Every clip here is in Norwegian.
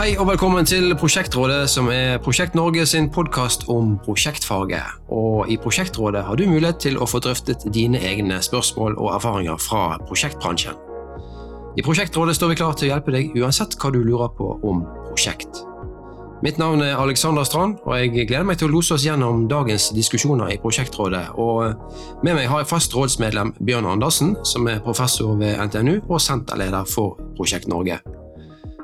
Hei og velkommen til Prosjektrådet, som er Prosjekt Norge sin podkast om prosjektfaget. Og I Prosjektrådet har du mulighet til å få drøftet dine egne spørsmål og erfaringer fra prosjektbransjen. I Prosjektrådet står vi klar til å hjelpe deg uansett hva du lurer på om prosjekt. Mitt navn er Alexander Strand, og jeg gleder meg til å lose oss gjennom dagens diskusjoner i Prosjektrådet. Og med meg har jeg fast rådsmedlem Bjørn Andersen, som er professor ved NTNU og senterleder for Prosjekt Norge.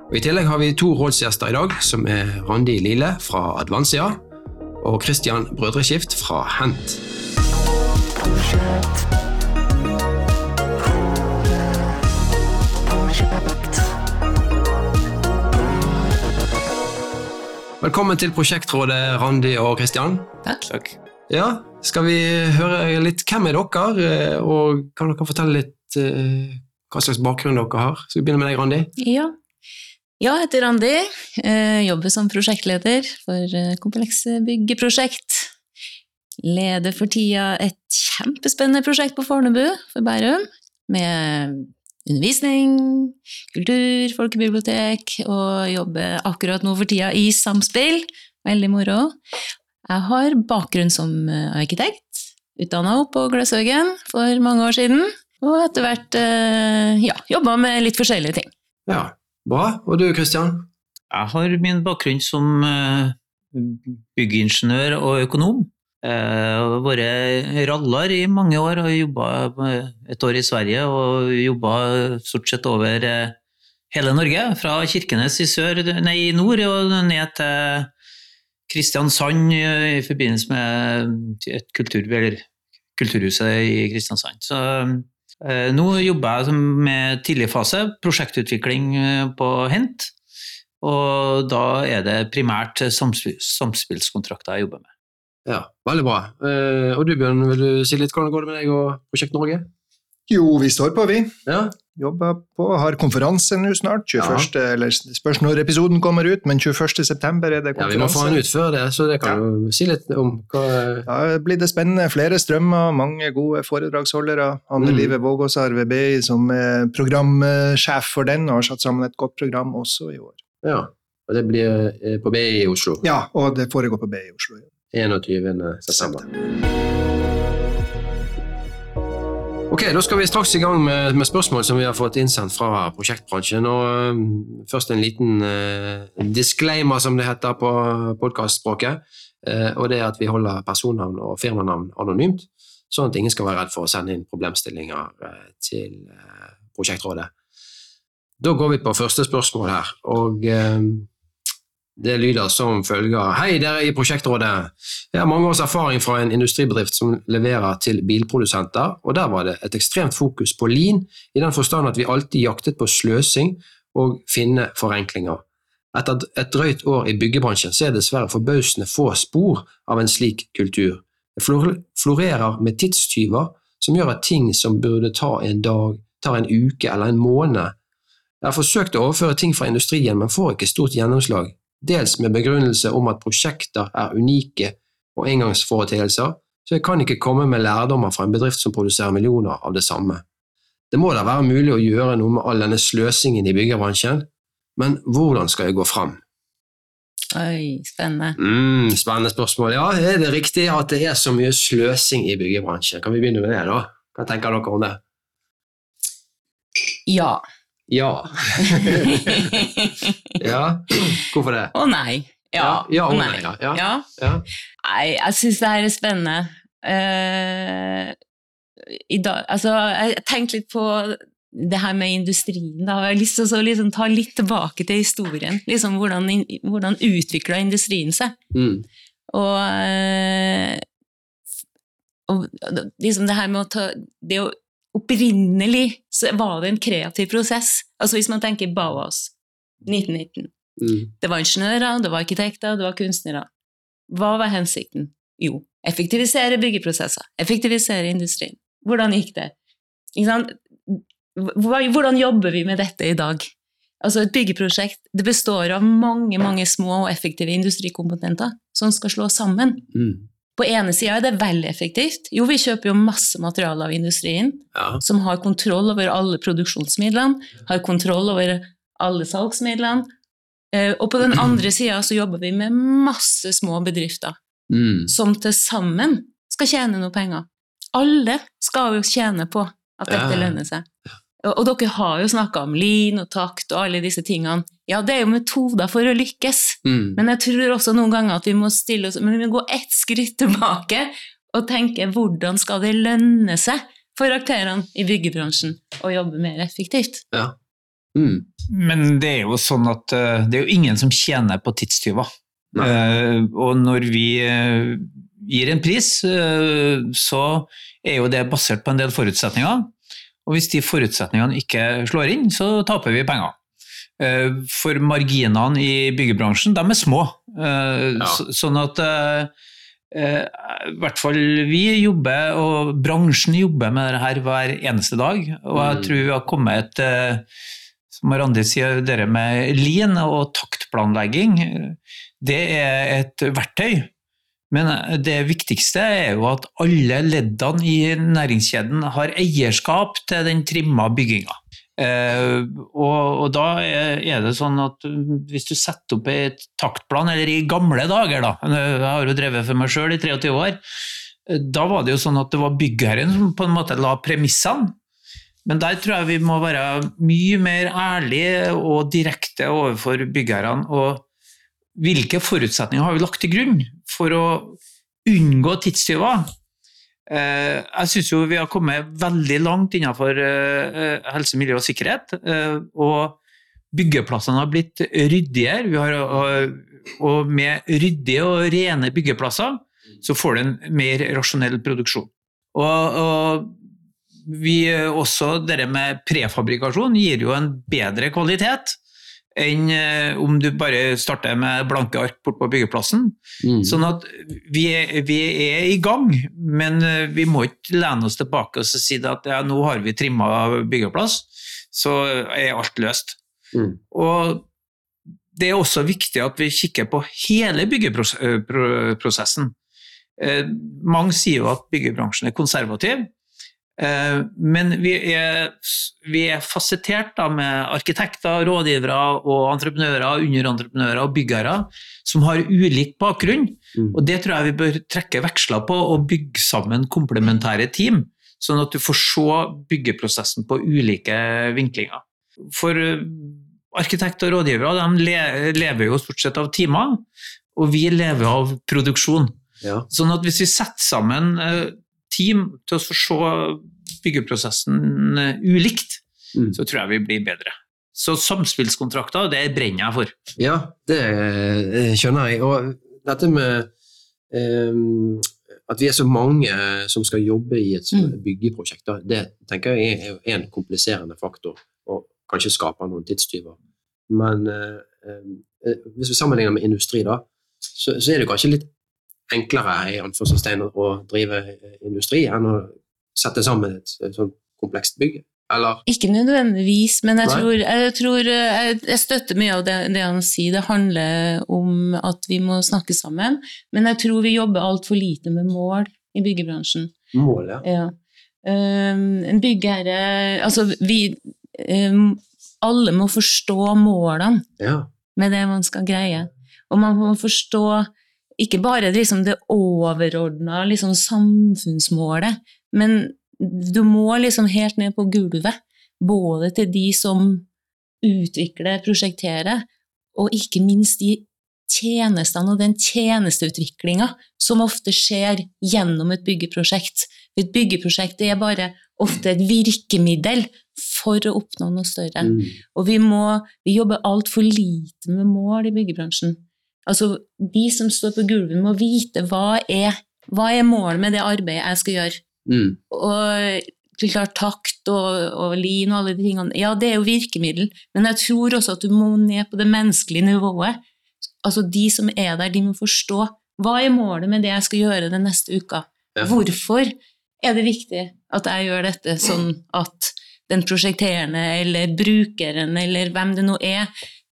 Og I tillegg har vi to rådsgjester i dag, som er Randi Lille fra Advansia og Christian Brødreskift fra Hent. Velkommen til Prosjektrådet, Randi og Christian. Takk. Ja, Skal vi høre litt hvem er dere, eh, og kan dere fortelle litt uh, hva slags bakgrunn dere har? Skal vi begynne med deg, Randi? Ja, ja, jeg heter Randi. Jeg jobber som prosjektleder for eh, Komplekse byggeprosjekt. Leder for tida et kjempespennende prosjekt på Fornebu for Bærum. Med undervisning, kultur, folkebibliotek, og jobber akkurat nå for tida i Samspill. Veldig moro. Jeg har bakgrunn som eh, arkitekt. Utdanna opp på Gløshaugen for mange år siden. Og etter hvert eh, ja, jobba med litt forskjellige ting. Ja, Bra. Og du Kristian? Jeg har min bakgrunn som eh, byggingeniør og økonom. Jeg har vært raller i mange år og jobba et år i Sverige og jobba stort sett over eh, hele Norge. Fra Kirkenes i, sør, nei, i nord og ned til Kristiansand i forbindelse med et kultur, kulturhuset i Kristiansand. Så Eh, nå jobber jeg med tidligfase, prosjektutvikling eh, på Hent. Og da er det primært samspillskontrakter jeg jobber med. Ja, Veldig bra. Eh, og du Bjørn, vil du si litt hvordan går det med deg og Prosjekt Norge? Jo, vi står på, vi. Ja. Jobber på, har konferanse nå snart. 21. Ja. eller Spørs når episoden kommer ut, men 21. september er det konferanse. Ja, Vi må få den ut før det, så det kan ja. si litt om. Hva... Ja, det blir det spennende. Flere strømmer, mange gode foredragsholdere. Anne mm. Live Vågås har VBI som er programsjef for den, og har satt sammen et godt program også i år. Ja, og det blir eh, på BI i Oslo? Ja, og det foregår på BI i Oslo. 21. september. Ok, Da skal vi straks i gang med, med, spørsmål som vi har fått innsendt fra prosjektbransjen. og um, Først en liten uh, disclaimer, som det heter på podkastspråket. Uh, og det er at vi holder personnavn og firmanavn anonymt, sånn at ingen skal være redd for å sende inn problemstillinger uh, til prosjektrådet. Da går vi på første spørsmål her. og det lyder som følger Hei, dere i Prosjektrådet. Jeg har mange års erfaring fra en industribedrift som leverer til bilprodusenter, og der var det et ekstremt fokus på lean, i den forstand at vi alltid jaktet på sløsing og finne forenklinger. Etter et drøyt år i byggebransjen ser jeg dessverre forbausende få spor av en slik kultur. Det florerer med tidstyver som gjør at ting som burde ta en dag, tar en uke eller en måned. Jeg har forsøkt å overføre ting fra industrien, men får ikke stort gjennomslag dels med begrunnelse om at prosjekter er unike og engangsforeteelser, så jeg kan ikke komme med lærdommer fra en bedrift som produserer millioner av det samme. Det må da være mulig å gjøre noe med all denne sløsingen i byggebransjen, men hvordan skal jeg gå fram? Oi, spennende. Mm, spennende spørsmål. Ja, er det riktig at det er så mye sløsing i byggebransjen? Kan vi begynne med det, da? Hva tenker dere om det? Ja. Ja. ja. Hvorfor det? Å nei. Ja. Ja, å nei. Ja. ja. ja. Nei, jeg syns det her er spennende. Uh, i dag, altså, jeg tenkte litt på det her med industrien. Da har jeg lyst til å liksom, ta litt tilbake til historien. Liksom, hvordan hvordan utvikla industrien seg? Mm. Og, uh, og, liksom det her med å ta det å opprinnelig så var det en kreativ prosess. Altså Hvis man tenker Bauhaus 1919. Mm. Det var ingeniører, det var arkitekter, det var kunstnere. Hva var hensikten? Jo, effektivisere byggeprosesser, effektivisere industrien. Hvordan gikk det? Hvordan jobber vi med dette i dag? Altså Et byggeprosjekt det består av mange mange små og effektive industrikomponenter som skal slå sammen. Mm. På ene sida er det veldig effektivt. Jo, vi kjøper jo masse materiale av industrien, ja. som har kontroll over alle produksjonsmidlene, har kontroll over alle salgsmidlene. Eh, Og på den andre sida så jobber vi med masse små bedrifter Mm. som til sammen skal tjene noe penger. Alle skal jo tjene på at dette Ja. lønner seg. Og, og dere har jo snakka om lean og takt og alle disse tingene. Ja, det er jo metoder for å lykkes. Mm. Men jeg tror også noen ganger at vi må stille oss Men vi må gå ett skritt tilbake og tenke hvordan skal det lønne seg for aktørene i byggebransjen å jobbe mer effektivt? Ja. Mm. Men det er jo sånn at eh, det er jo ingen som tjener på tidstyver. Eh, og når vi uh, gir en pris, uh, så er jo det basert på en del forutsetninger. Og hvis de forutsetningene ikke slår inn, så taper vi penger. Eh, for marginene i byggebransjen, de er små. Eh, Ja. sånn at eh, i hvert fall vi jobber, og bransjen jobber med det her hver eneste dag. Og jeg Mm. tror vi har kommet et som Randi sier, dere med lean og taktplanlegging, det er et verktøy. Men det viktigste er jo at alle leddene i næringskjeden har eierskap til den trimma bygginga. Uh, og, og da er det sånn at hvis du setter opp et taktplan, eller i gamle dager, da, jeg har jo drevet for meg sjøl i 23 år, eh, da var det jo sånn at det var byggherren som på en måte la premissene. Men der tror jeg vi må være mye mer ærlige og direkte overfor byggherrene. Og hvilke forutsetninger har vi lagt til grunn for å unngå tidstyver? Eh, jeg syns jo vi har kommet veldig langt innenfor eh, helse, miljø og sikkerhet. eh, og byggeplassene har blitt ryddigere. Har, og med ryddige og rene byggeplasser så får du en mer rasjonell produksjon. Og, og vi også, dette med prefabrikasjon gir jo en bedre kvalitet enn eh, om du bare starter med blanke ark bort på byggeplassen. Mm. Sånn at vi er, vi er i gang, men eh, vi må ikke lene oss tilbake og si at ja, nå har vi trimma byggeplass, så er alt løst. Mm. Og det er også viktig at vi kikker på hele byggeprosessen. Eh, mange sier jo at byggebransjen er konservativ, men vi er, vi er fasettert da med arkitekter, rådgivere og entreprenører, underentreprenører og byggere som har ulik bakgrunn. Mm. Og det tror jeg vi bør trekke veksler på og bygge sammen komplementære team, sånn at du får se byggeprosessen på ulike vinklinger. For eh, arkitekter og rådgivere de lever jo stort sett av timer, og vi lever av produksjon. Ja. Sånn at hvis vi setter sammen eh, team til å se byggeprosessen eh, ulikt, Mm. så tror jeg vi blir bedre. Så samspillskontrakter, det brenner jeg for. Ja, det eh, skjønner jeg. Og dette med um, at vi er så mange som skal jobbe i et Mm. byggeprosjekt, det tenker jeg er en kompliserende faktor, og kanskje skaper noen tidstyver. Men eh, eh, hvis vi sammenligner med industri, da, så, så er det kanskje litt enklere i å drive eh, industri enn å sette sammen et, et sånt komplekst bygg. Eller Ikke nødvendigvis, men jeg tror, jeg, tror jeg, jeg støtter mye av det, det han sier. Det handler om at vi må snakke sammen, men jeg tror vi jobber altfor lite med mål i byggebransjen. mål, ja. Ja. Um, en byggherre Altså, vi um, Alle må forstå målene ja. med det man skal greie. Og man må forstå ikke bare liksom det overordna liksom samfunnsmålet, men du må liksom helt ned på gulvet, både til de som utvikler, prosjekterer, og ikke minst de tjenestene og den tjenesteutviklinga som ofte skjer gjennom et byggeprosjekt. Et byggeprosjekt er bare ofte et virkemiddel for å oppnå noe større. Mm. Og vi, må, vi jobber altfor lite med mål i byggebransjen. Altså, de som står på gulvet, må vite hva er, hva er målet med det arbeidet jeg skal gjøre. Mm. Og klart takt og, og lin og alle de tingene, ja, det er jo virkemiddel, men jeg tror også at du må ned på det menneskelige nivået. Altså, de som er der, de må forstå hva er målet med det jeg skal gjøre den neste uka. Ja. Hvorfor er det viktig at jeg gjør dette sånn at den prosjekterende eller brukeren eller hvem det nå er,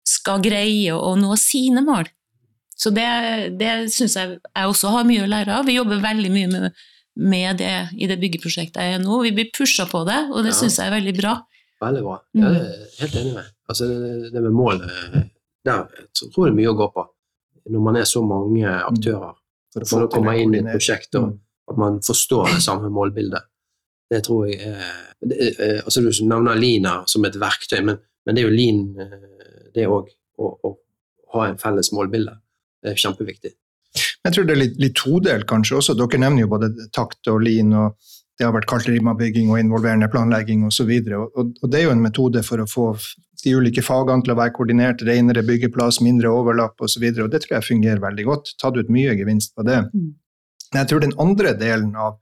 skal greie å nå sine mål. Så det, det syns jeg jeg også har mye å lære av. Vi jobber veldig mye med, med det i det byggeprosjektet jeg er nå. Vi blir pusha på det, og det Ja. syns jeg er veldig bra. Veldig bra. Mm. Ja, er helt enig med. Altså, det det med målet der jeg tror det er mye å gå på. Når man er så mange aktører, For for å komme inn i et prosjekt, og Mm. at man forstår det samme målbildet. Det tror jeg er det, er- altså Du nevner Lina som et verktøy, men, men det er jo Lean eh, det òg. Å, å ha en felles målbilde. Det er kjempeviktig. Jeg tror det er litt, litt todelt kanskje også. Dere nevner jo både takt og lean, og det har vært kalt rimabygging og involverende planlegging osv. Og, og, og det er jo en metode for å få de ulike fagene til å være koordinert, renere byggeplass, mindre overlapp osv. Og, så og det tror jeg fungerer veldig godt. Tatt ut mye gevinst på det. Mm. Men jeg tror den andre delen av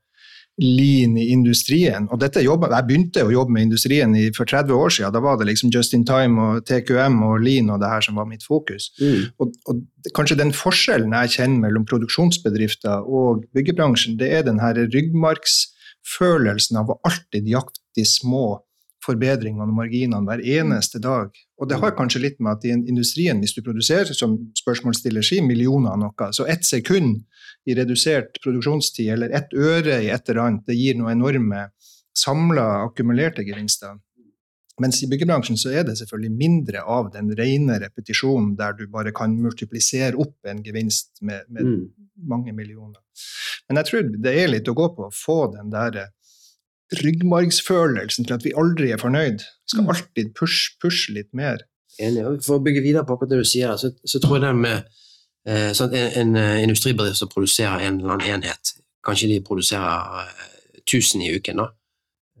lean i industrien, og jobbet, jeg begynte å jobbe med industrien i, for 30 år siden, da var det liksom just in time og TQM og lean og det her som var mitt fokus. Og, og kanskje den forskjellen jeg kjenner mellom produksjonsbedrifter og byggebransjen, det er den her ryggmargsfølelsen av å alltid jakte de små forbedringene og marginene hver eneste dag. Og det har kanskje litt med at i industrien, hvis du produserer, som spørsmålsstiller sier, millioner av noe, så ett sekund i redusert produksjonstid, eller ett øre i et eller annet, det gir noen enorme samla akkumulerte gevinster. Mens i byggebransjen så er det selvfølgelig mindre av den rene repetisjonen der du bare kan multiplisere opp en gevinst med, med Mm. mange millioner. Men jeg tror det er litt å gå på å få den der ryggmargsfølelsen til at vi aldri er fornøyd. Vi skal Mm. alltid pushe push litt mer. Enig. For å bygge videre på akkurat det du sier, så, så tror jeg det med sånn, en, en eh, industribedrift som produserer en eller annen enhet, kanskje de produserer eh, 1000 i uken, da,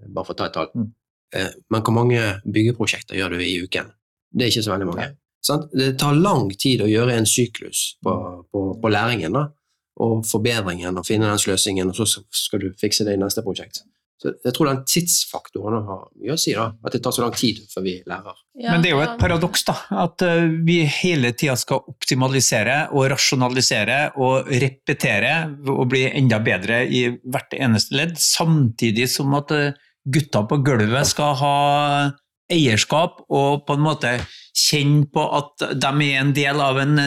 bare for å ta et tall. Mm. Eh, men hvor mange byggeprosjekter gjør du i uken? Det er ikke så veldig mange. Sant? Det tar lang tid å gjøre en syklus på, på, på læringen da, og forbedringen og finne den sløsingen, og så skal du fikse det i neste prosjekt. Så jeg tror den tidsfaktoren har mye å si, da, at det tar så lang tid før vi lærer. Men det er jo et paradoks, da. At eh, vi hele tida skal optimalisere og rasjonalisere og repetere og bli enda bedre i hvert eneste ledd, samtidig som at eh, gutta på gulvet skal ha eierskap og på en måte kjenne på at de er en del av, en,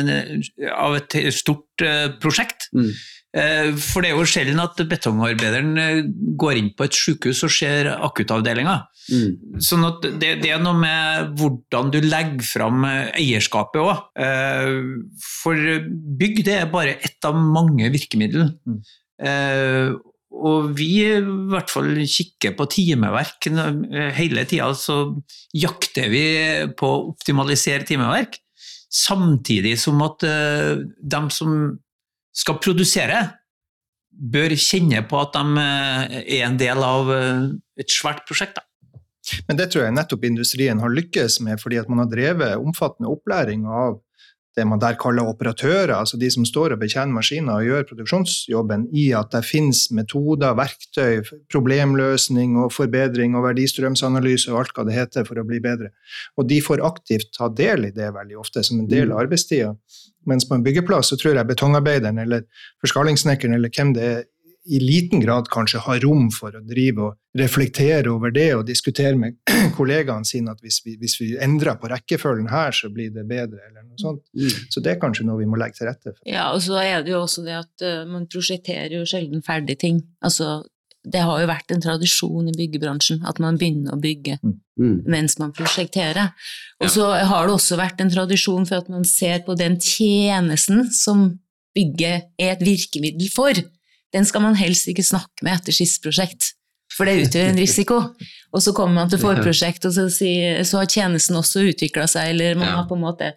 av et stort eh, prosjekt. Mm. Eh, For det er jo sjelden at betongarbeideren eh, går inn på et sykehus og ser akuttavdelinga. Mm. Sånn at det, det er noe med hvordan du legger fram eh, eierskapet òg. For bygg det er bare ett av mange virkemidler. Mm. Og vi i hvert fall kikker på timeverk hele tida, så jakter vi på å optimalisere timeverk. Samtidig som at de som skal produsere, bør kjenne på at de eh, er en del av eh, et svært prosjekt. Da. Men det tror jeg nettopp industrien har lykkes med, fordi at man har drevet omfattende opplæring av det man der kaller operatører, altså de som står og betjener maskiner og gjør produksjonsjobben, i at det finnes metoder, verktøy, problemløsning og forbedring og verdistrømsanalyse og alt hva det heter for å bli bedre. Og de får aktivt ta del i det veldig ofte, som en del av arbeidstida. Mens på en byggeplass så tror jeg betongarbeideren eller forskalingssnekkeren eller hvem det er, i liten grad kanskje har rom for å drive og reflektere over det og diskutere med kollegaene sine at hvis vi, hvis vi endrer på rekkefølgen her, så blir det bedre, eller noe sånt. Mm. Så det er kanskje noe vi må legge til rette for. Ja, og så er det jo også det at eh, man prosjekterer jo sjelden ferdig ting. Altså, det har jo vært en tradisjon i byggebransjen at man begynner å bygge Mm. mens man prosjekterer. Og så har det også vært en tradisjon for at man ser på den tjenesten som bygget er et virkemiddel for. Den skal man helst ikke snakke med etter skisseprosjekt, for det utgjør en risiko. Og så kommer man til forprosjekt, og så, har tjenesten også utvikla seg, eller man Ja. har på en måte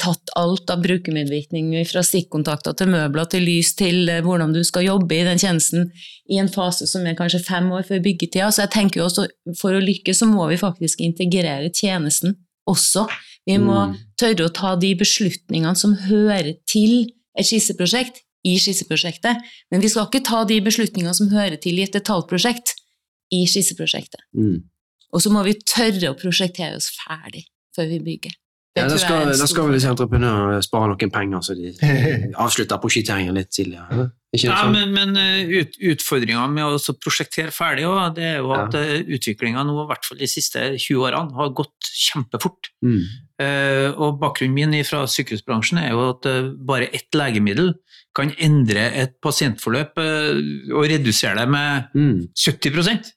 tatt alt av brukermedvirkning fra stikkontakter til møbler til lys til eh, hvordan du skal jobbe i den tjenesten i en fase som er kanskje fem år før byggetida. Så jeg tenker jo også for å lykkes så må vi faktisk integrere tjenesten også. Vi må Mm. tørre å ta de beslutningene som hører til et skisseprosjekt i skisseprosjektet, men vi skal ikke ta de beslutningene som hører til i et detaljprosjekt i skisseprosjektet. Mm. Og så må vi tørre å prosjektere oss ferdig før vi bygger. Det Ja, da skal, da skal vel disse entreprenørene spare noen penger, så de avslutter prosjekteringen litt tidligere. Ikke Ja, sånn? men, men eh, ut, utfordringa med å prosjektere ferdig også, det er jo at ja. utviklinga nå, i hvert fall de siste 20 årene, har gått kjempefort. Mm. Eh, og bakgrunnen min fra sykehusbransjen er jo at eh, bare ett legemiddel kan endre et pasientforløp eh, og redusere det med Mm. 70%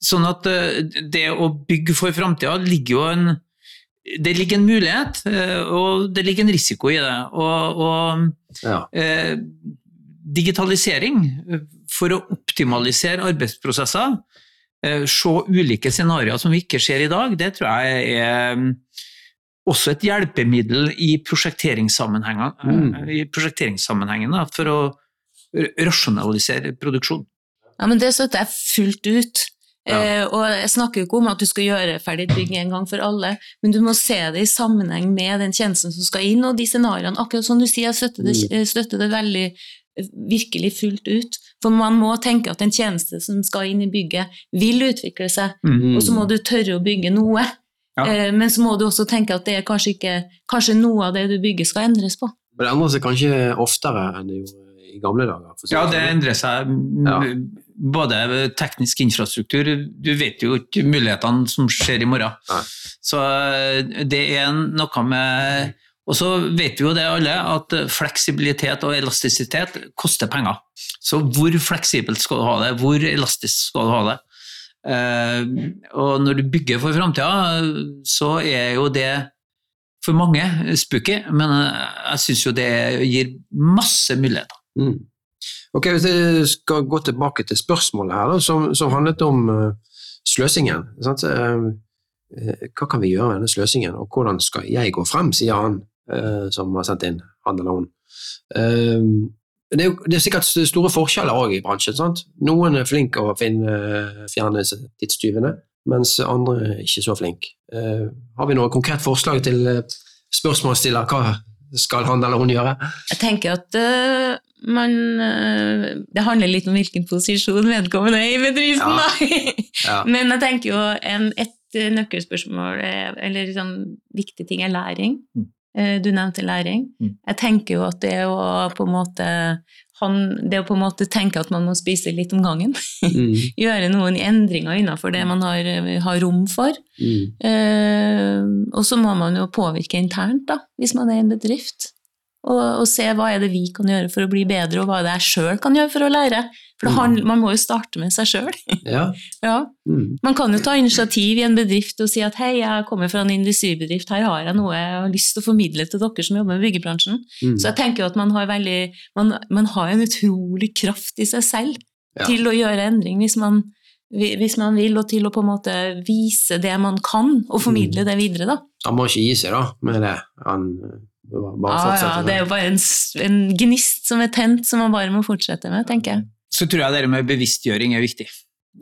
Sånn at eh, det å bygge for framtida ligger jo en det ligger en mulighet, eh, og det ligger en risiko i det. Og, og Ja. eh, digitalisering for å optimalisere arbeidsprosesser, eh, se ulike scenarioer som vi ikke ser i dag, det tror jeg er mm, også et hjelpemiddel i prosjekteringssammenhengen, Mm. eh, i prosjekteringssammenhengen da, for å rasjonalisere produksjon. Ja, men Det støtter jeg fullt ut. Ja. Eh, og jeg snakker jo ikke om at du skal gjøre ferdig et bygg en gang for alle, men du må se det i sammenheng med den tjenesten som skal inn, og de scenarioene. Akkurat som du sier, jeg støtter det, Mm. støtter det veldig eh, virkelig fullt ut. For man må tenke at en tjeneste som skal inn i bygget, vil utvikle seg, Mm. og så må du tørre å bygge noe. Ja. Eh, men så må du også tenke at det er kanskje ikke Kanskje noe av det du bygger skal endres på. Og det endrer seg kanskje oftere enn det gjorde i gamle dager. for Ja, det endrer seg. mm, Ja. Både teknisk infrastruktur Du vet jo ikke mulighetene som skjer i morgen. Nei. Så eh, det er noe med Og så vet vi jo det alle, at fleksibilitet og elastisitet koster penger. Så hvor fleksibelt skal du ha det? Hvor elastisk skal du ha det? Eh, og når du bygger for framtida, så er jo det for mange spooky, men jeg syns jo det gir masse muligheter. Mm. Ok, Hvis jeg skal gå tilbake til spørsmålet her, da, som, som handlet om uh, sløsingen. Eh, hva kan vi gjøre med denne sløsingen, og hvordan skal jeg gå frem, sier han uh, som har sendt inn, han eller hun. Det, er jo, det er sikkert store forskjeller også i bransjen. sant? Noen er flinke å finne, fjerne tidstyvene, mens andre er ikke så flinke. Har vi noe konkret forslag til spørsmålsstiller? Hva skal han eller hun gjøre? Jeg tenker at uh, man uh, Det handler litt om hvilken posisjon vedkommende er i bedriften, Ja. Ja. Men jeg tenker jo en, et øh, nøkkelspørsmål, er, eller sånn viktig ting, er læring. Mm. Eh, Du nevnte læring. Mm. Jeg tenker jo at det å på en måte han, det å på en måte tenke at man må spise litt om gangen, Mm. gjøre noen endringer innenfor det man har, har rom for. Mm. Eh, og så må man jo påvirke internt, da, hvis man er i en bedrift. Og, og se hva er det vi kan gjøre for å bli bedre, og hva er det jeg sjøl kan gjøre for å lære. For det Mm. handler- man må jo starte med seg sjøl. Ja. ja. Mm. Man kan jo ta initiativ i en bedrift og si at hei, jeg kommer fra en industribedrift, her har jeg noe jeg har lyst til å formidle til dere som jobber med byggebransjen. Mm. Så jeg tenker jo at man har veldig Man, man har en utrolig kraft i seg selv Ja. til å gjøre endring hvis man, hvis man vil, og til å på en måte vise det man kan, og Mm. formidle det videre, da. Han må ikke gi seg da, med det. Han bare Ja, ja, det er jo bare en, en gnist som er tent, som man bare må fortsette med, tenker jeg. Så tror jeg det med bevisstgjøring er viktig.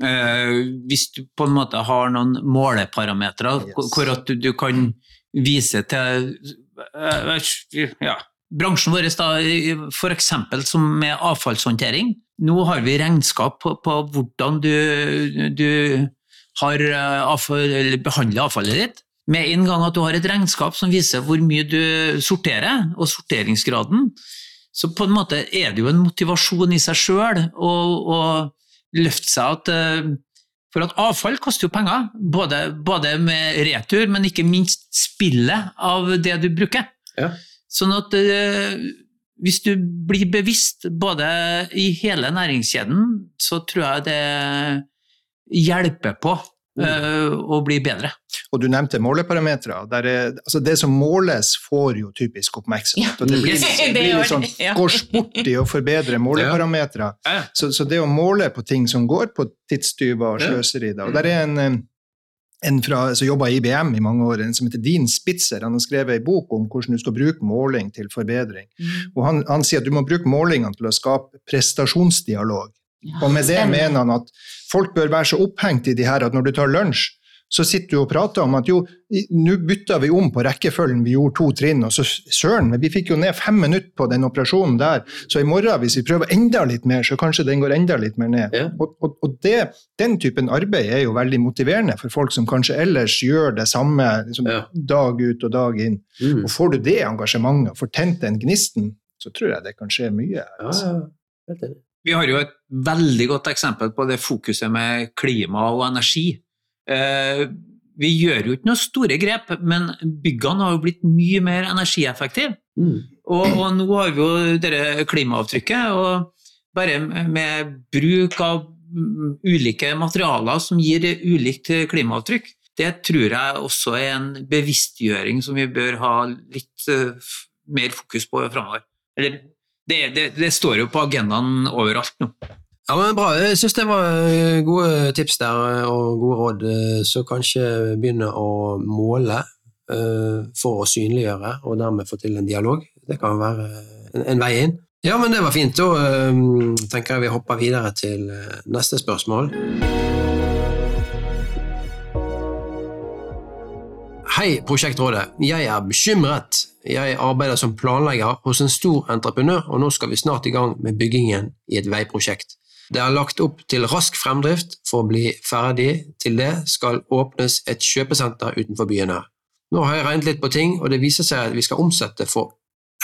Uh, hvis du på en måte har noen måleparametere, Yes. hvor- at du, du kan vise til uh, ja, bransjen vår, f.eks. som med avfallshåndtering. Nå har vi regnskap på, på hvordan du, du har avfall, eller behandler avfallet ditt. Med en gang at du har et regnskap som viser hvor mye du sorterer, og sorteringsgraden, så på en måte er det jo en motivasjon i seg sjøl å, å løfte seg at eh, For at avfall koster jo penger, både, både med retur, men ikke minst spillet av det du bruker. Ja. Sånn at eh, hvis du blir bevisst både i hele næringskjeden, så tror jeg det hjelper på eh, å bli bedre. Og du nevnte måleparametere. Er, altså det som måles, får jo typisk oppmerksomhet. Og det blir, Yes. det blir litt sånn, ja. går sport i å forbedre måleparametere. Ja. Så, så det å måle på ting som går på tidstyver og Ja. sløseri da. Og der er en, eh, en fra, som jobba i IBM i mange år, en som heter Dean Spitzer. Han har skrevet en bok om hvordan du skal bruke måling til forbedring. Og han, han sier at du må bruke målingene til å skape prestasjonsdialog. Og med det mener han at folk bør være så opphengt i de her at når du tar lunsj, så sitter du og prater om at jo, nå bytta vi om på rekkefølgen, vi gjorde to trinn, og så søren, men vi fikk jo ned fem minutter på den operasjonen der, så i morgen hvis vi prøver enda litt mer, så kanskje den går enda litt mer ned. Ja. Og, og, og det, den typen arbeid er jo veldig motiverende for folk som kanskje ellers gjør det samme liksom, Ja. dag ut og dag inn. Mm. Og får du det engasjementet, får tent den gnisten, så tror jeg det kan skje mye. Ja, Altså. ja. Helt enig. Vi har jo et veldig godt eksempel på det fokuset med klima og energi. Eh, vi gjør jo ikke noen store grep, men byggene har jo blitt mye mer energieffektive. Mm. Og, og nå har vi jo dette klimaavtrykket, og bare med bruk av ulike materialer som gir ulikt klimaavtrykk, det tror jeg også er en bevisstgjøring som vi bør ha litt uh, mer fokus på framover. Eller det, det, det, står jo på agendaen overalt nå. Ja, men Bra. Jeg syns det var eh, gode tips der og gode råd. Så kanskje begynne å måle for å synliggjøre og dermed få til en dialog. Det kan være en, vei inn. Ja, men det var fint. Da tenker jeg vi hopper videre til neste spørsmål. Hei, Prosjektrådet. Jeg er bekymret. Jeg arbeider som planlegger hos en stor entreprenør, og nå skal vi snart i gang med byggingen i et veiprosjekt. Det er lagt opp til rask fremdrift for å bli ferdig. Til det skal åpnes et kjøpesenter utenfor byen her. Nå har jeg regnet litt på ting, og det viser seg at vi skal omsette for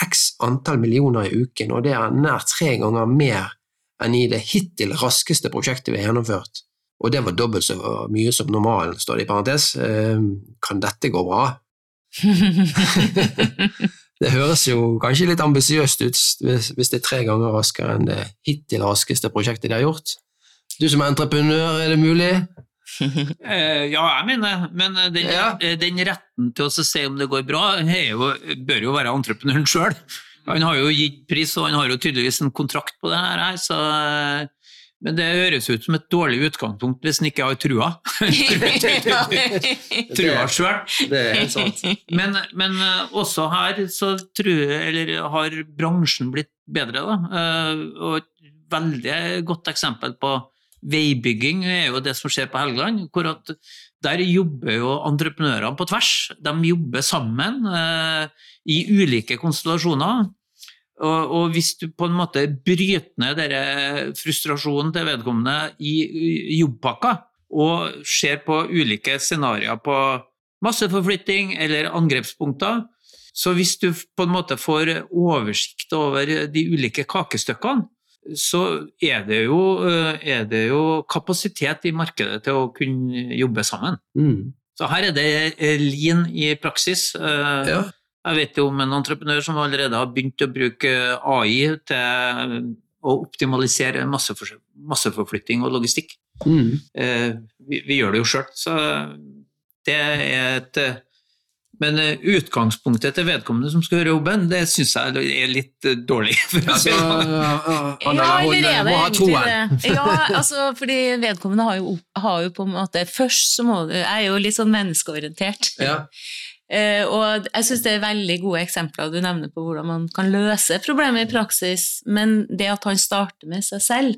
x antall millioner i uken, og det er nær tre ganger mer enn i det hittil raskeste prosjektet vi har gjennomført og det var dobbelt så mye som normalen, står det i parentes. Ehm, kan dette gå bra? det høres jo kanskje litt ambisiøst ut hvis det er tre ganger raskere enn det hittil raskeste prosjektet de har gjort. Du som er entreprenør, er det mulig? Eh, ja, jeg mener men den, ja. Eh, den retten til å se om det går bra, jo, bør jo være entreprenøren sjøl. Han har jo gitt pris, og han har jo tydeligvis en kontrakt på det her, så men det høres ut som et dårlig utgangspunkt hvis en ikke har trua. trua sjøl. Det er helt sant. Men, men eh, også her så tror, har bransjen blitt bedre. Da. Eh, og et veldig godt eksempel på veibygging er jo det som skjer på Helgeland. hvor at der jobber jo entreprenørene på tvers. De jobber sammen eh, i ulike konstellasjoner. Og, og, hvis du på en måte bryter ned denne frustrasjonen til vedkommende i, jobbpakka, og ser på ulike scenarioer på masseforflytting eller angrepspunkter, så hvis du på en måte får oversikt over de ulike kakestykkene, så er det jo, er det jo kapasitet i markedet til å kunne jobbe sammen. Mm. Så her er det lean i praksis. Ja. Jeg vet jo om en entreprenør som allerede har begynt å bruke AI til å optimalisere masseforflytting og logistikk. Mm. Eh, vi, vi, gjør det jo sjøl, så det er et men utgangspunktet til vedkommende som skal gjøre jobben, det syns jeg er litt dårlig. Altså, ja, eller er det egentlig Ja, altså, fordi vedkommende har jo, har jo, på en måte Først så må du Jeg er jo litt sånn menneskeorientert. Ja. Uh, og jeg syns det er veldig gode eksempler du nevner på hvordan man kan løse problemet i praksis, men det at han starter med seg selv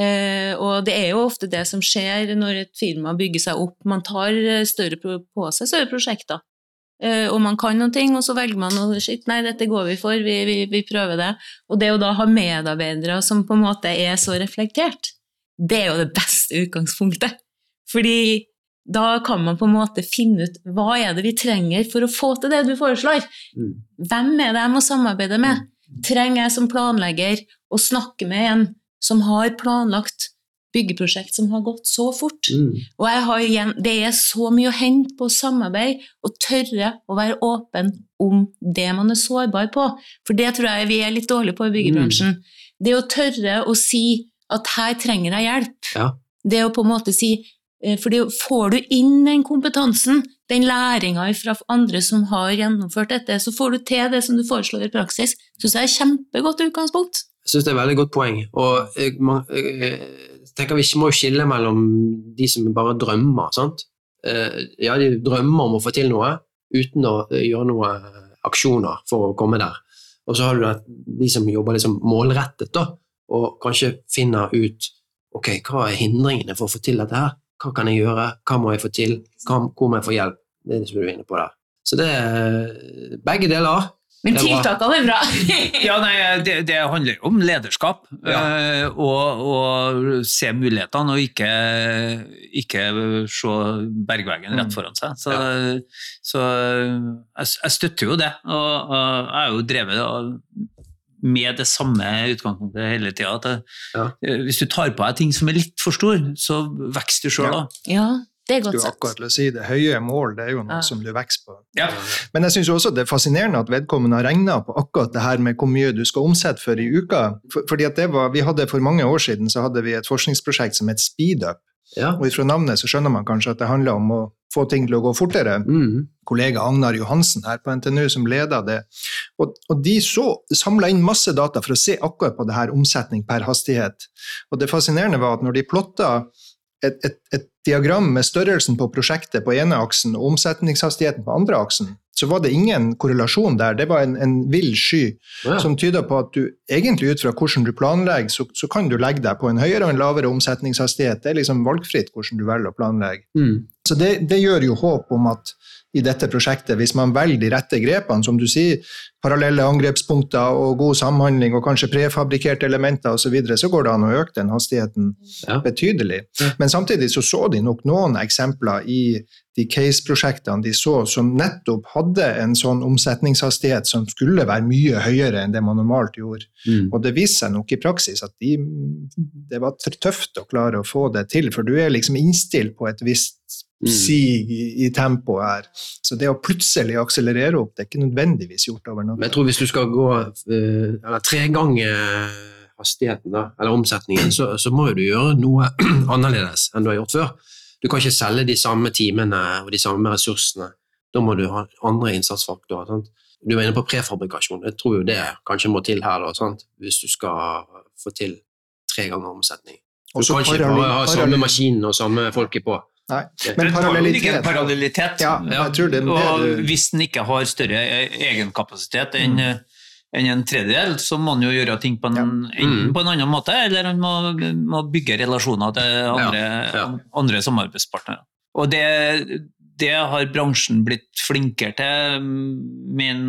uh, Og det er jo ofte det som skjer når et firma bygger seg opp. Man tar større på seg større prosjekter. Og man kan noen ting, og så velger man noe shit, nei, dette går vi for, vi, vi, vi prøver det. Og det å da ha medarbeidere som på en måte er så reflektert, det er jo det beste utgangspunktet. Fordi da kan man på en måte finne ut hva er det vi trenger for å få til det du foreslår. Mm. Hvem er det jeg må samarbeide med? Trenger jeg som planlegger å snakke med en som har planlagt byggeprosjekt som har gått så fort? Mm. Og igjen, det er så mye å hente på samarbeid og tørre å være åpen om det man er sårbar på. For det tror jeg vi er litt dårlige på i byggebransjen. Mm. Det å tørre å si at her trenger jeg hjelp. Ja. Det å på en måte si fordi får du inn den kompetansen, den læringa fra andre som har gjennomført dette, så får du til det som du foreslår i praksis. Syns jeg er et kjempegodt utgangspunkt. Jeg syns det er et veldig godt poeng. Og jeg, man, jeg, tenker vi må skille mellom de som bare drømmer. sant? Eh, ja, de drømmer om å få til noe uten å gjøre noen aksjoner for å komme der. Og så har du de som jobber liksom målrettet, da, og kanskje finner ut ok, hva er hindringene for å få til dette her. Hva kan jeg gjøre? Hva må jeg få til? hvor må jeg få hjelp? Det er det som du er inne på der. Så det er begge deler. Men tiltakene er bra! ja, nei, det, det, handler om lederskap. Ja. Uh, og, og, se mulighetene, og ikke, ikke se bergveggen rett mm. foran seg. Så, ja. så jeg, jeg, støtter jo det. Og, og jeg er jo drevet med det samme utgangspunktet hele tida. Ja. Eh, hvis du tar på deg ting som er litt for stor, så vokser du sjøl da. Ja. Det er godt sett. akkurat til å si det. Høye mål det er jo noe ja. som du vokser på. Ja. Men jeg syns også det er fascinerende at vedkommende har regna på akkurat det her med hvor mye du skal omsette for i uka. For, fordi at det var, vi hadde For mange år siden så hadde vi et forskningsprosjekt som het SpeedUp. Ja. Og ifra navnet så skjønner man kanskje at det handler om å få ting til å gå fortere. Mm. Kollega Agnar Johansen her på NTNU som leder det. Og, og de så samla inn masse data for å se akkurat på det her omsetning per hastighet. Og det fascinerende var at når de plotta et, et, et diagram med størrelsen på prosjektet på ene aksen og omsetningshastigheten på andre aksen, så var det ingen korrelasjon der. Det var en, en vill sky Ja. som tyder på at du egentlig ut fra hvordan du planlegger, så, så kan du legge deg på en høyere og en lavere omsetningshastighet. Det er liksom valgfritt hvordan du velger å planlegge. Mm. Så det, det gjør jo håp om at i dette prosjektet, hvis man velger de rette grepene, som du sier, parallelle angrepspunkter og god samhandling og kanskje prefabrikkerte elementer osv., så, videre, så går det an å øke den hastigheten Ja. betydelig. Ja. Men samtidig så, så de nok noen eksempler i de case-prosjektene de så, som nettopp hadde en sånn omsetningshastighet som skulle være mye høyere enn det man normalt gjorde. Mm. Og det viste seg nok i praksis at de, det var tøft å klare å få det til, for du er liksom innstilt på et visst Mm. sig i, i tempoet her. Så det å plutselig akselerere opp, det er ikke nødvendigvis gjort over Men natta. jeg tror hvis du skal gå eh, eller tregange hastigheten, da, eller omsetningen, så, så må du gjøre noe annerledes enn du har gjort før. Du kan ikke selge de samme timene og de samme ressursene. Da må du ha andre innsatsfaktorer. Sant? Du var inne på prefabrikasjon. Jeg tror jo det kanskje må til her, da, hvis du skal få til tre ganger omsetning. Du kan ikke bare ha samme parallell- maskin og samme folket på. Nei, men parallellitet parallellitet. Ja, jeg tror det, Og det, hvis den ikke har større egenkapasitet Mm. enn mm. enn en tredjedel, så må han jo gjøre ting på en, Ja. Mm. på en annen måte, eller han må, må bygge relasjoner til andre, ja. andre samarbeidspartnere. Og det, det har bransjen blitt flinkere til, men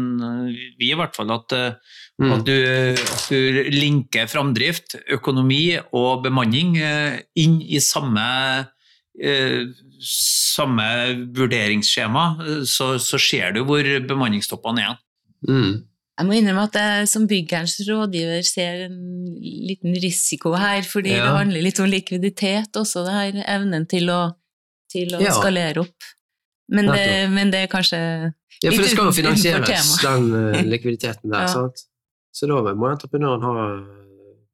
vi i hvert fall, at, eh, Mm. at, du, at du linker framdrift, økonomi og bemanning eh, inn i samme eh, samme vurderingsskjema, eh, så, så ser du hvor bemanningstoppene er. Mm. Jeg må innrømme at jeg som byggherrens rådgiver ser en liten risiko her, fordi Ja. det handler litt om likviditet også, det her evnen til å, til å Ja. skalere opp. Men det, men det er kanskje Ja, for det skal jo finansieres, den eh, likviditeten der. Ja. sant? Så da må entreprenøren ha eh,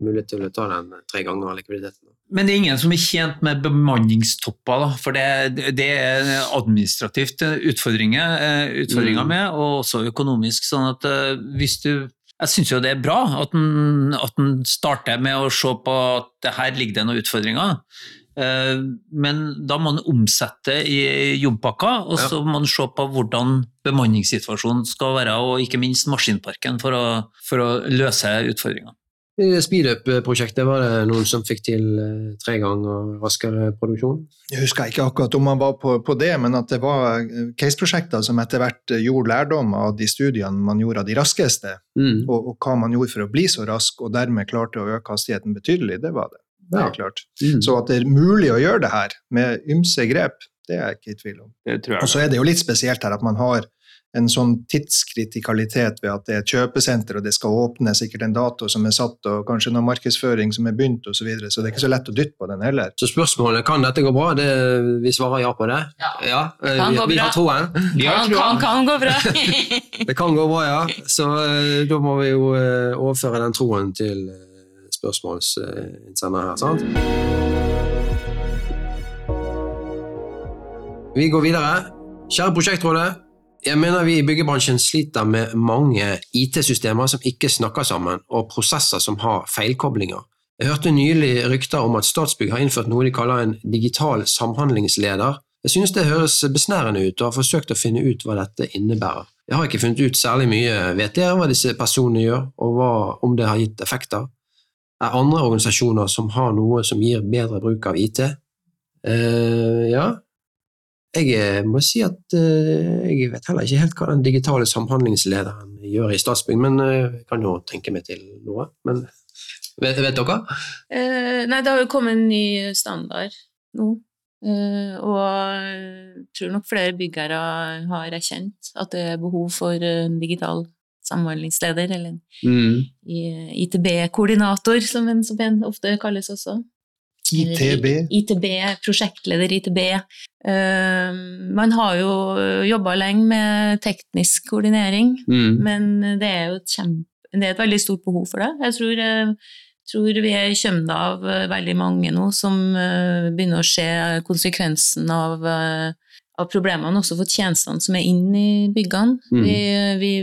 mulighet til å ta den tre ganger likviditeten. Men det er ingen som er tjent med bemanningstopper, da, for det, det er administrativt utfordringer, eh, utfordringer Mm. med, og også økonomisk. sånn at eh, hvis du jeg syns jo det er bra at en, at en starter med å se på at her ligger det noen utfordringer. Eh, Men da må en omsette i jobbpakka, og så må en se på hvordan bemanningssituasjonen skal være, og ikke minst maskinparken, for å, for å løse utfordringene. Speedup-prosjektet var det noen som fikk til eh, tre ganger raskere produksjon? Jeg husker ikke akkurat om man var på, på det, men at det var eh, case-prosjekter som etter hvert eh, gjorde lærdom av de studiene man gjorde av de raskeste, Mm. og, og hva man gjorde for å bli så rask, og dermed klarte å øke hastigheten betydelig, det var det. Det Ja. er klart. Mm. Så at det er mulig å gjøre det her med ymse grep, det er jeg ikke i tvil om. Det tror Og så er det jo litt spesielt her at man har en sånn tidskritikalitet ved at det er et kjøpesenter, og det skal åpne sikkert en dato som er satt, og kanskje noe markedsføring som er begynt, osv. Så, videre. så det er ikke så lett å dytte på den heller. Så spørsmålet kan dette gå bra? Det, vi svarer ja på det. Ja. ja. Kan vi, gå vi har troen. Vi har kan, kan, kan gå bra. Det kan gå bra, ja. Så eh, da må vi jo eh, overføre den troen til eh, spørsmålsinnsender her, sant? Vi går videre. Kjære prosjektrådet. Jeg mener vi i byggebransjen sliter med mange IT-systemer som ikke snakker sammen, og prosesser som har feilkoblinger. Jeg hørte nylig rykter om at Statsbygg har innført noe de kaller en digital samhandlingsleder. Jeg synes det høres besnærende ut, og har forsøkt å finne ut hva dette innebærer. Jeg har ikke funnet ut særlig mye. Vet dere hva disse personene gjør, og hva, om det har gitt effekter? Er andre organisasjoner som har noe som gir bedre bruk av IT? Eh, ja, jeg eh, må si at eh, jeg vet heller ikke helt hva den digitale samhandlingslederen gjør i Statsbygg, men eh, jeg kan jo tenke meg til noe. Men vet, vet dere? Eh, nei, det har jo kommet en ny standard nå. Eh, og jeg tror nok flere byggere har erkjent at det er behov for en digital samhandlingsleder, eller en ITB-koordinator, som en så pent ofte kalles også. ITB. ITB, prosjektleder ITB. Eh, man har jo jobba lenge med teknisk koordinering, Mm. men det er jo et, kjempe, det er et veldig stort behov for det. Jeg tror eh, tror vi er kjømt av eh, veldig mange nå som begynner å se konsekvensen av, av problemene også for tjenestene som er inne i byggene. Mm. Vi, vi,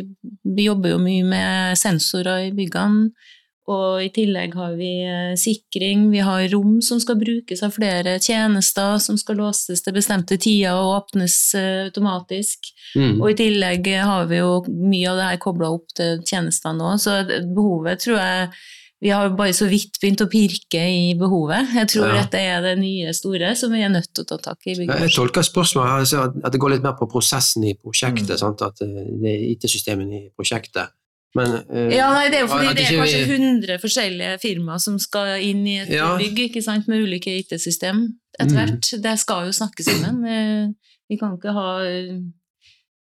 vi jobber jo mye med sensorer i byggene, og i tillegg har vi eh, sikring, vi har rom som skal brukes av flere tjenester, som skal låses til bestemte tider og åpnes eh, automatisk. Mm. Og i tillegg har vi jo mye av det her kobla opp til tjenestene òg, så behovet tror jeg vi har bare så vidt begynt å pirke i behovet. Jeg tror Ja. dette er det nye store som vi er nødt til å ta tak i. i Jeg tolker spørsmålet her at- det går litt mer på prosessen i prosjektet, Mm. at eh, IT-systemene i prosjektet. Men uh, Ja, nei, det er jo fordi det er kanskje vi- 100 forskjellige firmaer som skal inn i et Ja. bygg, ikke sant, med ulike IT-system etter Mm. hvert. Det skal jo snakke sammen. Eh, Vi kan ikke ha eh,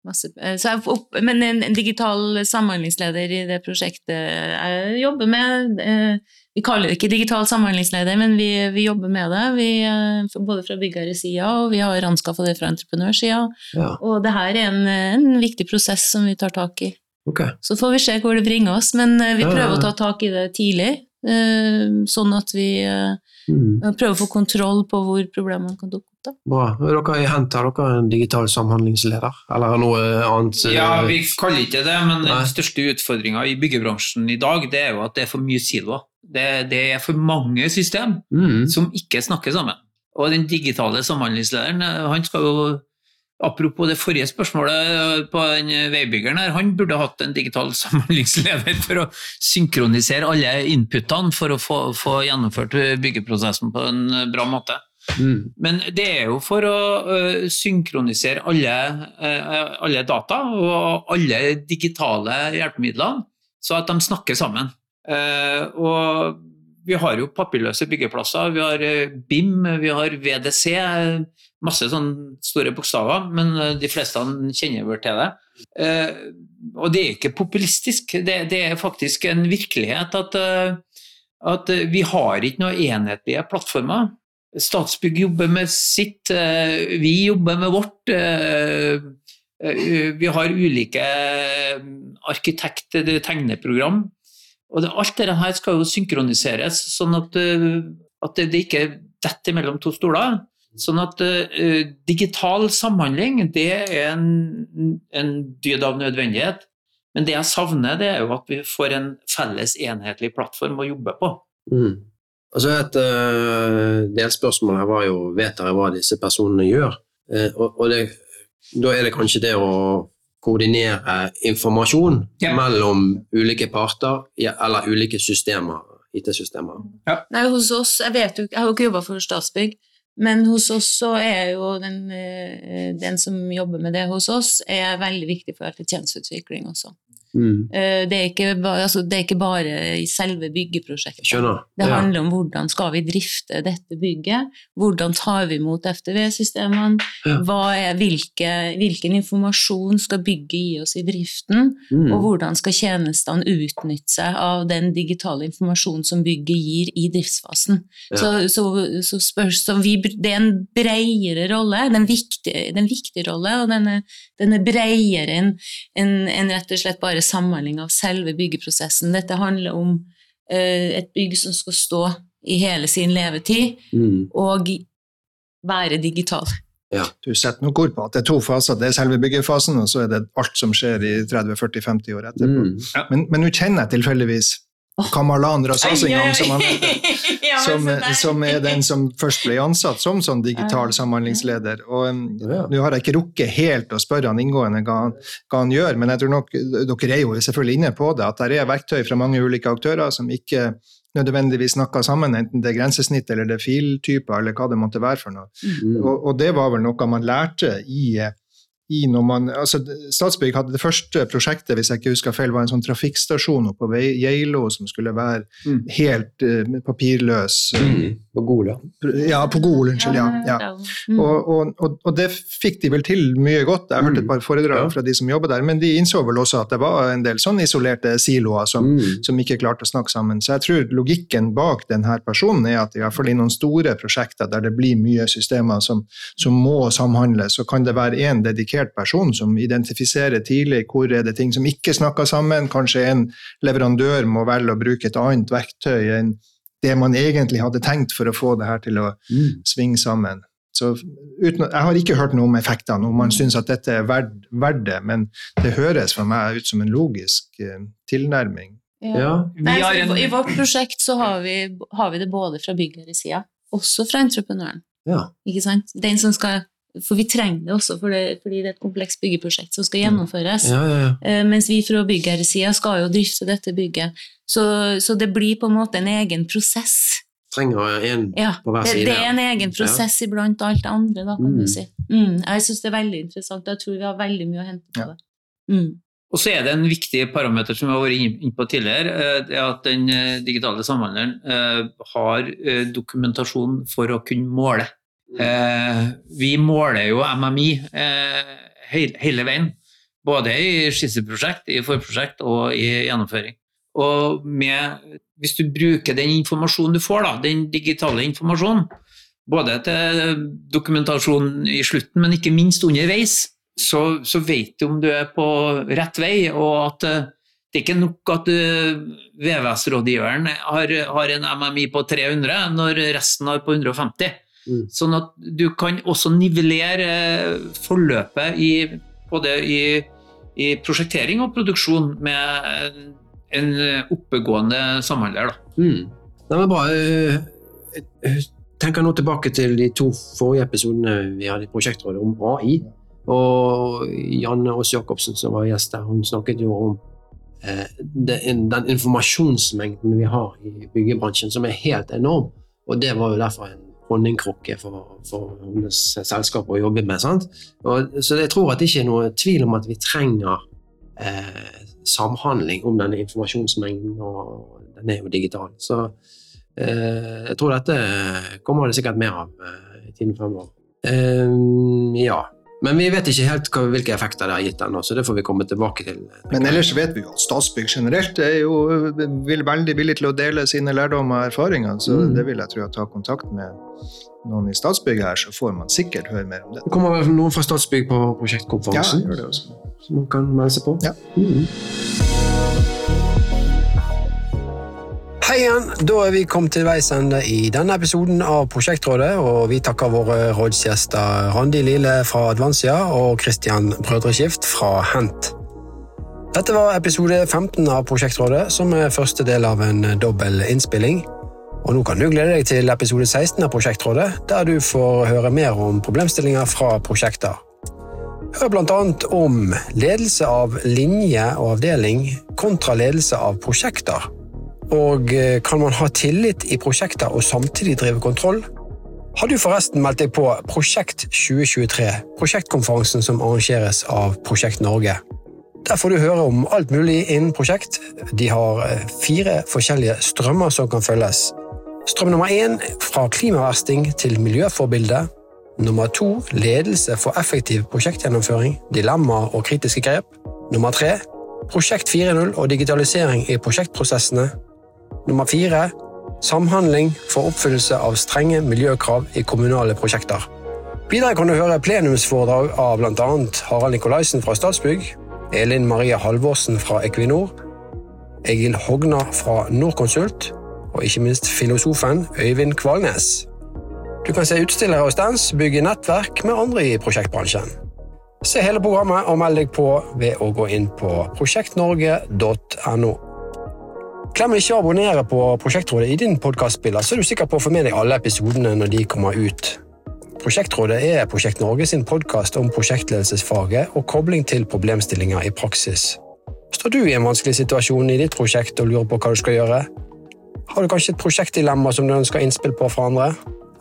masse så jeg, opp, Men en, en digital samhandlingsleder i det prosjektet jeg jobber med Vi kaller det ikke digital samhandlingsleder, men vi, vi jobber med det. Vi, både fra byggeiersida, og vi har anskaffa det fra entreprenørsida. ja, Og det her er en, en viktig prosess som vi tar tak i. ok. Så får vi se hvor det bringer oss, men eh, vi Ja, ja, prøver ja. å ta tak i det tidlig. eh, Sånn at vi eh, Mm. prøver å få kontroll på hvor problemene kan dukke opp. Da. Bra. Dere henter dere en digital samhandlingsleder? Eller noe annet? Ja, vi kaller ikke det, men Nei. den største utfordringa i byggebransjen i dag, det er jo at det er for mye siloer. Det, det er for mange system mm. som ikke snakker sammen. Og den digitale samhandlingslederen, han skal jo Apropos det forrige spørsmålet eh, på den veibyggeren her, han burde hatt en digital samhandlingsleder for å synkronisere alle inputene for å få, få gjennomført byggeprosessen på en bra måte. Mm. Men det er jo for å øh, synkronisere alle, øh, alle data og alle digitale hjelpemidler, så at de snakker sammen. Eh, og vi har jo papirløse byggeplasser, vi har eh, BIM, vi har VDC, masse sånne store bokstaver, men eh, de fleste kjenner vel til det. Eh, og det er ikke populistisk, det, det er faktisk en virkelighet at, eh, at vi har ikke noen enhetlige plattformer. Statsbygg jobber med sitt, vi jobber med vårt. Vi har ulike arkitekt-tegneprogram. Og alt dette skal jo synkroniseres, sånn at, at det ikke detter mellom to stoler. Sånn at uh, digital samhandling det er en, en dyd av nødvendighet. Men det jeg savner, det er jo at vi får en felles, enhetlig plattform å jobbe på. Mm. Altså Et uh, delspørsmål her var jo vet dere hva disse personene gjør? Uh, og og det, da er det kanskje det å koordinere informasjon Ja. mellom ulike parter ja, eller ulike systemer, IT-systemer. Nei, hos oss, jeg vet jo ikke, jeg har jo ikke jobba for Statsbygg, men hos oss så er jo den, eh, den som jobber med det hos oss, er veldig viktig for tjenesteutvikling også. Mm. Eh, Det er, ikke altså, det er ikke bare i selve byggeprosjektet. Skjønner. Det Ja. handler om hvordan skal vi drifte dette bygget, hvordan tar vi imot FTV-systemene, Ja. hvilke, hvilken informasjon skal bygget gi oss i driften, Mm. og hvordan skal tjenestene utnytte seg av den digitale informasjonen som bygget gir i driftsfasen. Ja. Så, så, så, spørs, så vi, det er en bredere rolle, det er en viktig, en rolle, og den er, den er bredere enn en, enn rett og slett bare samhandling av selve byggeprosessen. Dette handler om eh, et bygg som skal stå i hele sin levetid, Mm. og være digital. Du setter nok ord på at det er to faser. Det er selve byggefasen, og så er det alt som skjer i 30-40-50 år etterpå. Mm. Men, men nå kjenner jeg tilfeldigvis Kamalan Rasas en gang, som, han, som, som er den som først ble ansatt som sånn digital samhandlingsleder. Og um, Nå har jeg ikke rukket helt å spørre han inngående hva han, hva han gjør, men jeg tror nok dere er jo selvfølgelig inne på det, at det er verktøy fra mange ulike aktører som ikke nødvendigvis snakker sammen, enten det er grensesnitt eller det er filtyper eller hva det måtte være for noe. Mm. Og, og det var vel noe man lærte i, i når man, altså Statsbygg hadde det første prosjektet hvis jeg ikke husker feil, var en sånn trafikkstasjon oppe på Geilo som skulle være Mm. helt uh, papirløs. Mm. På Gol. Ja, på Gol, unnskyld. ja. ja. Mm. Og, og, og, og det fikk de vel til mye godt. Jeg har hørt et par foredrag Ja. fra de som jobber der, men de innså vel også at det var en del sånn isolerte siloer som, Mm. som ikke klarte å snakke sammen. Så jeg tror logikken bak denne personen er at i hvert fall i noen store prosjekter der det blir mye systemer som, som må samhandles, så kan det være én dedikert dedikert person som identifiserer tidlig hvor er det ting som ikke snakker sammen. Kanskje en leverandør må velge å bruke et annet verktøy enn det man egentlig hadde tenkt for å få det her til å Mm. svinge sammen. Så uten, jeg har ikke hørt noe om effektene, om man syns at dette er verdt verdt det, men det høres for meg ut som en logisk eh, tilnærming. Ja. Nei, Vi har en- I vårt prosjekt så har vi, har vi det både fra byggherresida, også fra entreprenøren. ja. Ikke sant? Den som skal, for vi trenger det også, for det, fordi det er et komplekst byggeprosjekt som skal gjennomføres. Ja, ja, ja. Eh, Mens vi fra byggherresida skal jo drifte dette bygget. Så, så det blir på en måte en egen prosess. Trenger en Ja, På hver side, det er en egen prosess iblant alt det andre, da, kan Mm. du si. Mm, jeg syns det er veldig interessant, og jeg tror vi har veldig mye å hente på Ja. det. Mm. Og så er det en viktig parameter som vi har vært inne på tidligere, eh, det er at den eh, digitale samhandleren eh, har dokumentasjon for å kunne måle. Eh, Vi måler jo MMI eh, he- hele veien, både i skisseprosjekt, i forprosjekt og i gjennomføring. Og med, hvis du bruker den informasjonen du får, da, den digitale informasjonen, både til dokumentasjon i slutten, men ikke minst underveis, så, så vet du om du er på rett vei, og at eh, det er ikke nok at eh, VVS-rådgiveren har, har en MMI på 300 når resten har på 150. Mm. Sånn at du kan også nivellere eh, forløpet i, både i, i prosjektering og produksjon med en, en oppegående samhandler. Da. Mm. Eh, Jeg tenker nå tilbake til de to forrige episodene vi hadde i Prosjektrådet om AI. Og Janne Aas Jacobsen som var gjest der, hun snakket jo om eh, den, den informasjonsmengden vi har i byggebransjen, som er helt enorm. Og det var jo derfor en honningkrukke for, for hennes selskap å jobbe med. Og, så jeg tror at det ikke er noe tvil om at vi trenger eh, samhandling om denne informasjonsmengden, og den er jo digital. Så eh, jeg tror dette kommer det sikkert mer av eh, i tiden fremover. Eh, ja. Men vi vet ikke helt hva, hvilke effekter det har gitt ennå, så det får vi komme tilbake til. Men ellers vet vi jo at Statsbygg generelt er jo veldig villig til å dele sine lærdommer og erfaringer, så Mm. det vil jeg tro å ta kontakt med noen i Statsbygg her, så får man sikkert høre mer om det. Det kommer vel noen fra Statsbygg på Ja, prosjektkonferansen, gjør det også. man kan melde seg på. Ja. Mhm. Hei igjen, da er vi kommet til veis ende i denne episoden av Prosjektrådet, og vi takker våre rådsgjester Randi Lille fra Advansia og Christian Brødreskift fra Hent. Dette var episode 15 av Prosjektrådet, som er første del av en dobbel innspilling. Og nå kan du glede deg til episode 16 av Prosjektrådet, der du får høre mer om problemstillinger fra prosjekter. Hør annet om ledelse av linje og avdeling kontra ledelse av prosjekter. Og eh, kan man ha tillit i prosjekter og samtidig drive kontroll? Har du forresten meldt deg på Prosjekt 2023, prosjektkonferansen som arrangeres av Prosjekt Norge? Der får du høre om alt mulig innen prosjekt. De har eh, fire forskjellige strømmer som kan følges. Strøm nummer én fra klimaversting til miljøforbilde. Nummer to ledelse for effektiv prosjektgjennomføring, dilemmaer og kritiske grep. Nummer tre prosjekt 4.0 og digitalisering i prosjektprosessene. Nummer fire samhandling for oppfyllelse av strenge miljøkrav i kommunale prosjekter. Videre kan du høre plenumsforedrag av bl.a. Harald Nikolaisen fra Statsbygg, Elin Maria Halvorsen fra Equinor, Egil Hogna fra Norconsult og ikke minst filosofen Øyvind Kvalnes. Du kan se utstillere og stands, bygge nettverk med andre i prosjektbransjen. Se hele programmet og meld deg på ved å gå inn på prosjektnorge.no. Glem ikke å abonnere på Prosjektrådet i din podkastspiller, så er du sikker på å få med deg alle episodene når de kommer ut. Prosjektrådet er Prosjekt Norge sin podkast om prosjektledelsesfaget og kobling til problemstillinger i praksis. Står du i en vanskelig situasjon i ditt prosjekt og lurer på hva du skal gjøre? Har du kanskje et prosjektdilemma som du ønsker innspill på fra andre?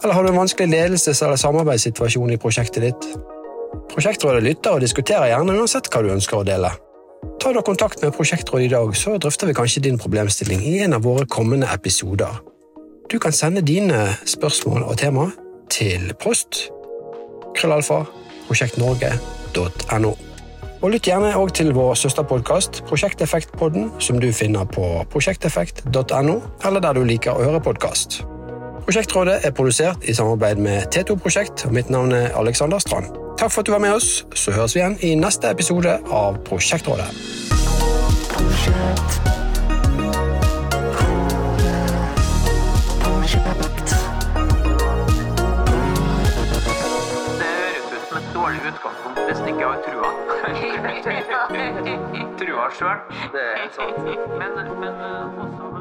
Eller har du en vanskelig ledelses- eller samarbeidssituasjon i prosjektet ditt? Prosjektrådet lytter og diskuterer gjerne uansett hva du ønsker å dele. Ta da kontakt med Prosjektrådet i dag, så drøfter vi kanskje din problemstilling i en av våre kommende episoder. Du kan sende dine spørsmål og tema til post krøllalfa prosjektnorge.no. Og lytt gjerne òg til vår søsterpodkast Prosjekteffektpodden, som du finner på prosjekteffekt.no, eller der du liker å høre podkast. Prosjektrådet er produsert i samarbeid med T2 Prosjekt, og mitt navn er Alexander Strand. takk for at du var med oss. Så høres vi igjen i neste episode av Prosjektrådet. Har trua. sjøl. Det er helt sant. Men, men eh, også